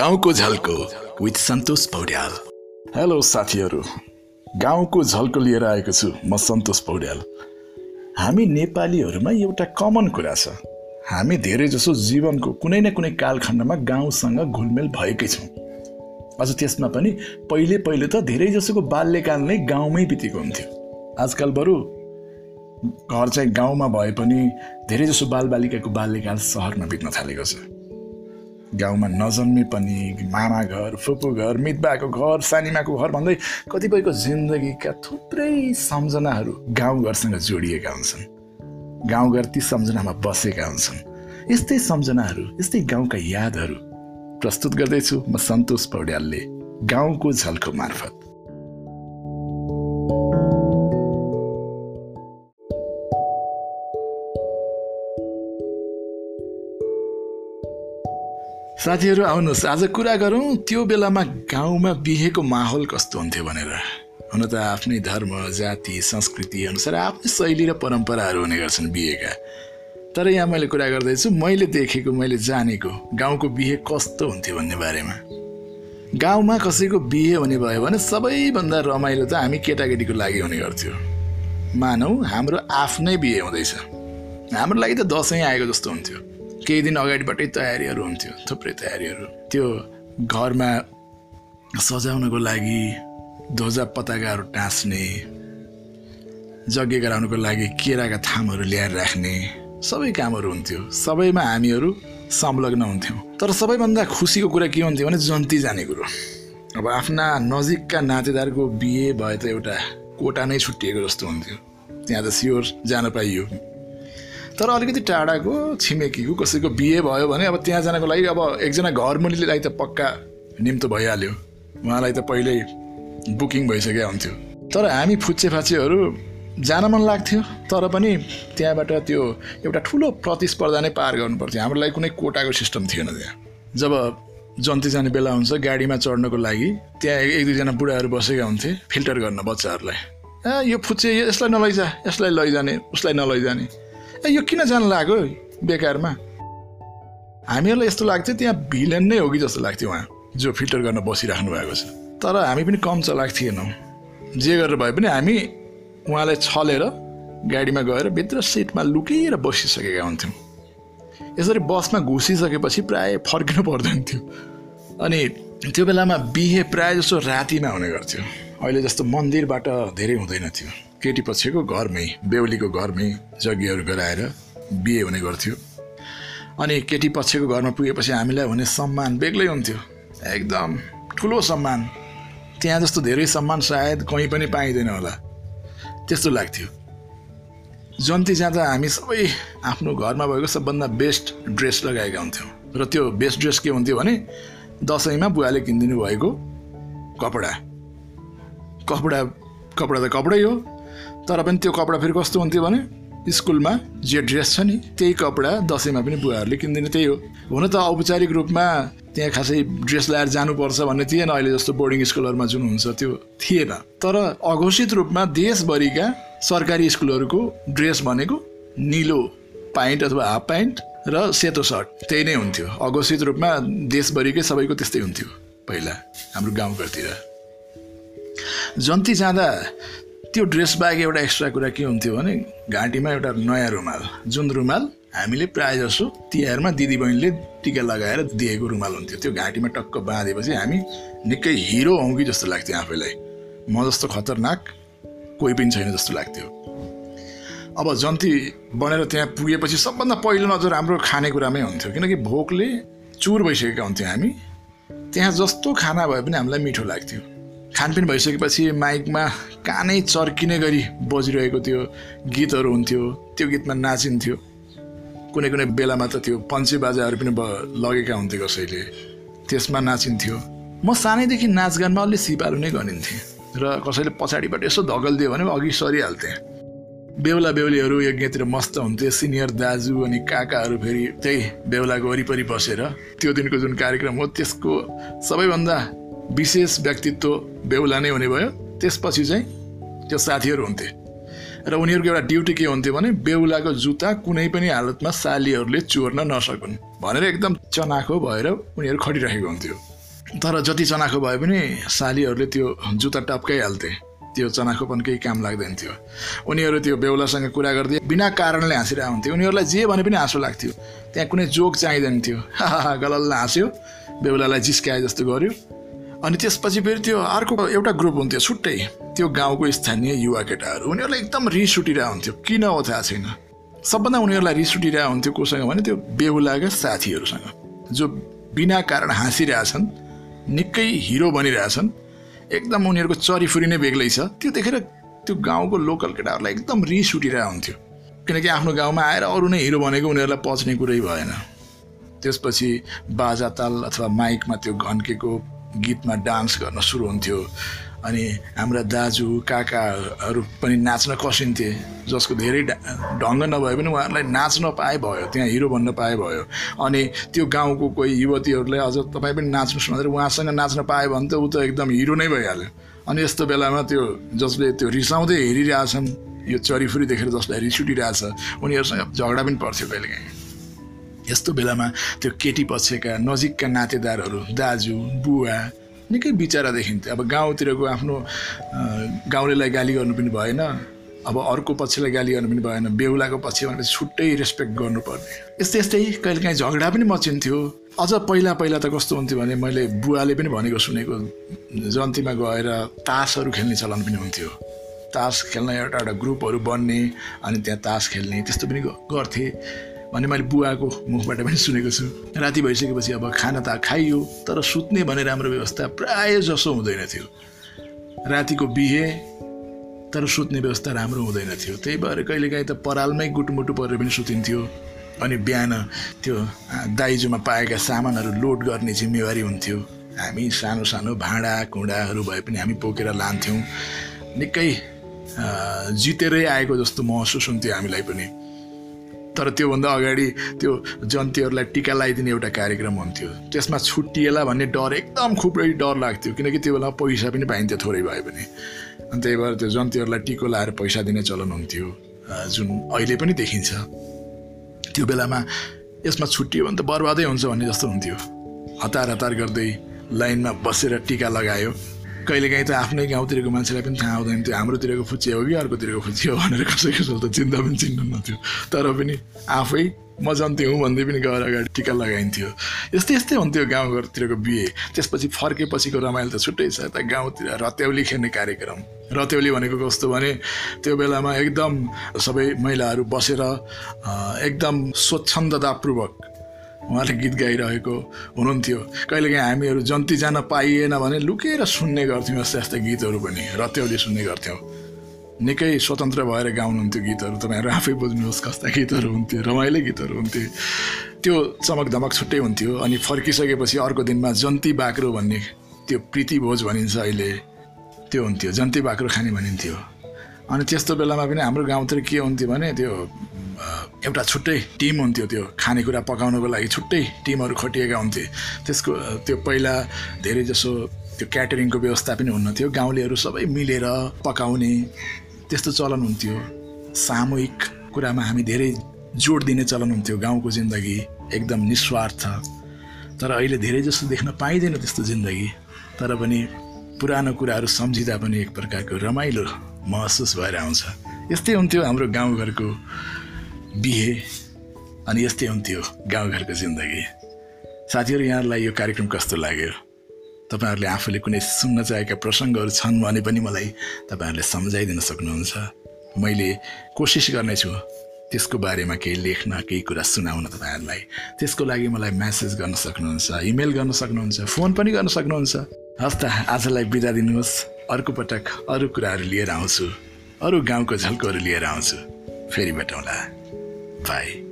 गाउँको झल्को with Santosh Paudyal. Hello साथीहरू। गाउँको झल्को लिएर आएको छु म सन्तोष पौड्याल। हामी नेपालीहरूमा एउटा कमन कुरा छ। हामी धेरै जसो जीवनको कुनै न कुनै कालखण्डमा गाउँसँग घुलमेल भएकै छौँ। अझ त्यसमा पनि पहिले पहिले त धेरै जसोको बाल्यकाल नै गाउँमै बितेको हुन्थ्यो। आजकल बरु घर चाहिँ गाउँमा भए पनि धेरै जसो बालबालिकाको बाल्यकाल सहरमा बित्न थालेको छ। गाउँमा नजन्मे पनि मामा घर फुपू घर मितबाको घर सानिमाको घर भन्दै कतिपयको जिन्दगीका थुप्रै सम्झनाहरू गाउँघरसँग जोडिएका हुन्छन्। गाउँघर ती सम्झनामा बसेका हुन्छन्। यस्तै सम्झनाहरू यस्तै गाउँका यादहरू प्रस्तुत गर्दैछु म सन्तोष पौड्यालले गाउँको झल्को मार्फत। साथीहरू आउनुहोस्। आज कुरा गरौँ त्यो बेलामा गाउँमा बिहेको माहौल कस्तो हुन्थ्यो भनेर। हुन त आफ्नै धर्म जाति संस्कृति अनुसार आफ्नै शैली र परम्पराहरू हुने गर्छन् बिहेका। तर यहाँ मैले कुरा गर्दैछु मैले देखेको मैले जानेको गाउँको बिहे कस्तो हुन्थ्यो भन्ने बारेमा। गाउँमा कसैको बिहे हुने भयो भने सबैभन्दा रमाइलो त हामी केटाकेटीको लागि हुने गर्थ्यो। मानौ हाम्रो आफ्नै बिहे हुँदैछ। हाम्रो लागि त दसैँ आएको जस्तो हुन्थ्यो। केही दिन अगाडिबाटै तयारीहरू हुन्थ्यो थुप्रै तयारीहरू। त्यो घरमा सजाउनको लागि ध्वजा पताकाहरू टाँस्ने यज्ञ गराउनुको लागि केराका थामहरू ल्याएर राख्ने सबै कामहरू हुन्थ्यो। सबैमा हामीहरू संलग्न हुन्थ्यौँ। तर सबैभन्दा खुसीको कुरा के हुन्थ्यो भने जन्ती जाने कुरो। अब आफ्ना नजिकका नातेदारको बिहे भए त एउटा कोटा नै छुट्टिएको जस्तो हुन्थ्यो। त्यहाँ त स्योर जान पाइयो। तर अलिकति टाढाको छिमेकीको कसैको बिहे भयो भने अब त्यहाँ जानको लागि अब एकजना घर मुलीलाई त पक्का निम्तो भइहाल्यो। उहाँलाई त पहिल्यै बुकिङ भइसकेको हुन्थ्यो। तर हामी फुच्चे फाचेहरू जान मन लाग्थ्यो तर पनि त्यहाँबाट त्यो एउटा ठुलो प्रतिस्पर्धा नै पार गर्नु पर्थ्यो हाम्रो लागि कुनै कोटाको सिस्टम थिएन त्यहाँ। जब जन्ती जाने बेला हुन्छ गाडीमा चढ्नको लागि त्यहाँ एक दुईजना बुढाहरू बसेका हुन्थे फिल्टर गर्न बच्चाहरूलाई। ए यो फुच्चे यसलाई नलैजा यसलाई लैजाने उसलाई नलैजाने। ए यो किन जान लाग्यो बेकारमा? हामीहरूलाई यस्तो लाग्थ्यो त्यहाँ भिलेन नै हो कि जस्तो लाग्थ्यो उहाँ जो फिल्टर गर्न बसिराख्नु भएको छ। तर हामी पनि कम चलाएको थिएनौँ। जे गरेर भए पनि हामी उहाँलाई छलेर गाडीमा गएर भित्र सिटमा लुकेर बसिसकेका हुन्थ्यौँ। यसरी बसमा घुसिसकेपछि प्राय फर्किनु पर्दैन थियो। अनि त्यो बेलामा बिहे प्रायः जसो रातिमा हुने गर्थ्यो। अहिले जस्तो मन्दिरबाट धेरै हुँदैन थियो। केटी पछिको घरमै बेहुलीको घरमै यज्ञहरू गराएर बिहे हुने गर्थ्यो। अनि केटी पछिको घरमा पुगेपछि हामीलाई हुने सम्मान बेग्लै हुन्थ्यो। एकदम ठुलो सम्मान। त्यहाँ जस्तो धेरै सम्मान सायद कहीँ पनि पाइँदैन होला। त्यस्तो लाग्थ्यो। जन्ती जाँदा हामी सबै आफ्नो घरमा भएको सबभन्दा बेस्ट ड्रेस लगाएका हुन्थ्यौँ। र त्यो बेस्ट ड्रेस के हुन्थ्यो भने दसैँमा बुवाले किनिदिनु भएको कपडा। कपडा कपडा त कपडै हो। तर पनि त्यो कपडा फेरि कस्तो हुन्थ्यो भने स्कुलमा जे ड्रेस छ नि त्यही कपडा दसैँमा पनि बुवाहरूले किन्दिने त्यही हो। हुन त औपचारिक रूपमा त्यहाँ खासै ड्रेस लगाएर जानुपर्छ भन्ने थिएन अहिले जस्तो बोर्डिङ स्कुलहरूमा जुन हुन्छ त्यो थिएन। तर अघोषित रूपमा देशभरिका सरकारी स्कुलहरूको ड्रेस भनेको निलो प्यान्ट अथवा हाफ प्यान्ट र सेतो सर्ट त्यही नै हुन्थ्यो। अघोषित रूपमा देशभरिकै सबैको त्यस्तै हुन्थ्यो। पहिला हाम्रो गाउँघरतिर। जन्ती जाँदा त्यो ड्रेस बाहेक एउटा एक्स्ट्रा कुरा के हुन्थ्यो भने घाँटीमा एउटा नयाँ रुमाल जुन रुमाल हामीले प्रायः जसो तिहारमा दिदीबहिनीले टिका लगाएर दिएको रुमाल हुन्थ्यो। त्यो घाँटीमा टक्क बाँधेपछि हामी निकै हिरो हौँ कि जस्तो लाग्थ्यो आफैलाई। म जस्तो खतरनाक कोही पनि छैन जस्तो लाग्थ्यो। अब जन्ती बनेर त्यहाँ पुगेपछि सबभन्दा पहिलो नजर हाम्रो खानेकुरामै हुन्थ्यो। किनकि भोकले चुर भइसकेका हुन्थ्यौँ हामी। त्यहाँ जस्तो खाना भए पनि हामीलाई मिठो लाग्थ्यो। खानपिन भइसकेपछि माइकमा कानै चर्किने गरी बजिरहेको त्यो गीतहरू हुन्थ्यो त्यो गीतमा नाचिन्थ्यो। कुनै कुनै बेलामा त त्यो पञ्चे बाजाहरू पनि लगेका हुन्थे कसैले। त्यसमा नाचिन्थ्यो। म सानैदेखि नाचगानमा अलि सिपालु नै गनिन्थेँ र कसैले पछाडिबाट यसो धगल दियो भने अघि सरिहाल्थेँ। बेहुला बेहुलीहरू यज्ञतिर मस्त हुन्थे सिनियर दाजु अनि काकाहरू फेरि त्यही बेहुलाको वरिपरि बसेर त्यो दिनको जुन कार्यक्रम हो त्यसको सबैभन्दा विशेष व्यक्तित्व बेहुला नै हुने भयो। त्यसपछि चाहिँ त्यो साथीहरू हुन्थे। र उनीहरूको एउटा ड्युटी के हुन्थ्यो भने बेहुलाको जुत्ता कुनै पनि हालतमा सालीहरूले चोर्न नसकुन् भनेर एकदम चनाखो भएर उनीहरू खटिरहेको हुन्थ्यो। तर जति चनाखो भए पनि सालीहरूले त्यो जुत्ता टप्काइहाल्थे। त्यो चनाखोपन केही काम लाग्दैन थियो। उनीहरू त्यो बेहुलासँग कुरा गर्दै बिना कारणले हाँसिरहेको हुन्थ्यो उनीहरूलाई जे भने पनि हाँसो लाग्थ्यो। त्यहाँ कुनै जोक चाहिँदैन थियो। गलल्ल हाँस्यो। बेहुलालाई जिस्काए जस्तो गर्यो। अनि त्यसपछि फेरि त्यो अर्को एउटा ग्रुप हुन्थ्यो छुट्टै। त्यो गाउँको स्थानीय युवा केटाहरू उनीहरूलाई एकदम रिस उठिरहेको हुन्थ्यो। किन हो थाहा छैन। सबभन्दा उनीहरूलाई रिस उठिरहेको हुन्थ्यो कोसँग भने त्यो बेहुलाका साथीहरूसँग जो बिना कारण हाँसिरहेछन् निकै हिरो बनिरहेछन् एकदम उनीहरूको चरीफुरी नै बेग्लै छ त्यो देखेर त्यो गाउँको लोकल केटाहरूलाई एकदम रिस उठिरहेको हुन्थ्यो। किनकि आफ्नो गाउँमा आएर अरू नै हिरो भनेको उनीहरूलाई पच्ने कुरै भएन। त्यसपछि बाजा ताल अथवा माइकमा त्यो घन्केको गीतमा डान्स गर्न सुरु हुन्थ्यो। अनि हाम्रा दाजु काकाहरू पनि नाच्न कसिन्थे जसको धेरै ढङ्ग नभए पनि उहाँहरूलाई नाच्न पाए भयो त्यहाँ हिरो बन्न पाए भयो। अनि त्यो गाउँको कोही युवतीहरूलाई अझ तपाईँ पनि नाच्नुहोस् भनेर उहाँसँग नाच्न पायो भने त ऊ त एकदम हिरो नै भइहाल्यो। अनि यस्तो बेलामा त्यो जसले त्यो रिसाउँदै हेरिरहेछन् यो चरीफुरी देखेर जसलाई रिस उठिरहेछ उनीहरूसँग झगडा पनि पर्थ्यो कहिलेकाहीँ। यस्तो बेलामा त्यो केटी पक्षका नजिकका नातेदारहरू दाजु बुवा निकै बिचारा देखिन्थ्यो अब गाउँतिरको आफ्नो गाउँलेलाई गाली गर्नु पनि भएन। अब अर्को पक्षलाई गाली गर्नु पनि भएन। बेहुलाको पक्ष भनेपछि छुट्टै रेस्पेक्ट गर्नुपर्ने। यस्तै यस्तै कहिलेकाहीँ झगडा पनि मचिन्थ्यो। अझ पहिला पहिला त कस्तो हुन्थ्यो भने मैले बुवाले पनि भनेको सुनेको जन्तीमा गएर तासहरू खेल्ने चलन पनि हुन्थ्यो। तास खेल्न एउटा एउटा ग्रुपहरू बन्ने अनि त्यहाँ तास खेल्ने त्यस्तो पनि गर्थे। भन्ने मैले बुवाको मुखबाट पनि सुनेको छु। राति भइसकेपछि अब खाना त खाइयो तर सुत्ने भने राम्रो व्यवस्था प्राय जसो हुँदैन थियो। रातिको बिहे तर सुत्ने व्यवस्था राम्रो हुँदैन थियो। त्यही भएर कहिलेकाहीँ त परालमै गुटमुटु परेर पनि सुतिन्थ्यो अनि बिहान त्यो दाइजोमा पाएका सामानहरू लोड गर्ने जिम्मेवारी हुन्थ्यो। हामी सानो सानो भाँडा कुँडाहरू भए पनि हामी बोकेर लान्थ्यौँ। निकै जितेरै आएको जस्तो महसुस हुन्थ्यो हामीलाई पनि। तर त्योभन्दा अगाडि त्यो जन्तीहरूलाई टिका लगाइदिने एउटा कार्यक्रम हुन्थ्यो। त्यसमा छुट्टिएला भन्ने डर एकदम खुबै डर लाग्थ्यो किनकि त्यो बेला पैसा पनि पाइन्थ्यो थोरै भए पनि। अनि त्यही भएर त्यो जन्तीहरूलाई टिको लाएर पैसा दिने चलन हुन्थ्यो जुन अहिले पनि देखिन्छ। त्यो बेलामा यसमा छुट्टियो भने त बर्बादै हुन्छ भन्ने जस्तो हुन्थ्यो। हतार हतार गर्दै लाइनमा बसेर टिका लगायो। कहिलेकाहीँ त आफ्नै गाउँतिरको मान्छेलाई पनि थाहा हुँदैन थियो हाम्रोतिरको फुच्चे हो कि अर्कोतिरको फुच्चे हो भनेर कसै कसैले त चिन्ता पनि चिन्नु नथ्यो। तर पनि आफै म जन्ती हुँ भन्दै पनि गएर अगाडि टिका लगाइन्थ्यो। यस्तै यस्तै हुन्थ्यो गाउँघरतिरको बिहे। त्यसपछि फर्केपछिको रमाइलो त छुट्टै छ यता गाउँतिर रत्याउली खेल्ने कार्यक्रम। रत्याउली भनेको कस्तो भने त्यो बेलामा एकदम सबै महिलाहरू बसेर एकदम स्वच्छन्दतापूर्वक उहाँले गीत गाइरहेको हुनुहुन्थ्यो। कहिलेकाहीँ हामीहरू जन्ती जान पाइएन भने लुकेर सुन्ने गर्थ्यौँ यस्ता यस्ता गीतहरू पनि। रत्याउली सुन्ने गर्थ्यौँ। निकै स्वतन्त्र भएर गाउनुहुन्थ्यो गीतहरू। तपाईँहरू आफै बुझ्नुहोस् कस्ता गीतहरू हुन्थ्यो रमाइलो गीतहरू हुन्थ्यो त्यो चमक धमक छुट्टै हुन्थ्यो अनि फर्किसकेपछि अर्को दिनमा जन्ती बाक्रो भन्ने त्यो प्रीति भोज भनिन्छ अहिले। त्यो हुन्थ्यो। जन्ती बाक्रो खाने भनिन्थ्यो। अनि त्यस्तो बेलामा पनि हाम्रो गाउँतिर के हुन्थ्यो भने त्यो एउटा छुट्टै टिम हुन्थ्यो त्यो खानेकुरा पकाउनको लागि छुट्टै टिमहरू खटिएका हुन्थे। त्यसको त्यो पहिला धेरै जसो त्यो क्याटरिङको व्यवस्था पनि हुन्न थियो गाउँलेहरू सबै मिलेर पकाउने त्यस्तो चलन हुन्थ्यो। सामूहिक कुरामा हामी धेरै जोड दिने चलन हुन्थ्यो गाउँको जिन्दगी एकदम निस्वार्थ। तर अहिले धेरै जस्तो देख्न पाइँदैन त्यस्तो जिन्दगी। तर पनि पुरानो कुराहरू सम्झिँदा पनि एक प्रकारको रमाइलो महसुस भएर आउँछ। यस्तै हुन्थ्यो हाम्रो गाउँघरको बिहे अनि यस्तै हुन्थ्यो गाउँघरको जिन्दगी। साथीहरू यहाँहरूलाई यो कार्यक्रम कस्तो लाग्यो? तपाईँहरूले आफूले कुनै सुन्न चाहेका प्रसङ्गहरू छन् भने पनि मलाई तपाईँहरूले सम्झाइदिन सक्नुहुन्छ। मैले कोसिस गर्नेछु त्यसको बारेमा केही लेख्न केही कुरा सुनाउन तपाईँहरूलाई। त्यसको लागि मलाई म्यासेज गर्न सक्नुहुन्छ इमेल गर्न सक्नुहुन्छ फोन पनि गर्न सक्नुहुन्छ। हस् त आजलाई बिदा दिनुहोस्। अर्को पटक अरू कुराहरू लिएर आउँछु। अरू गाउँको झल्कोहरू लिएर आउँछु। फेरि भेटौँला। 拜。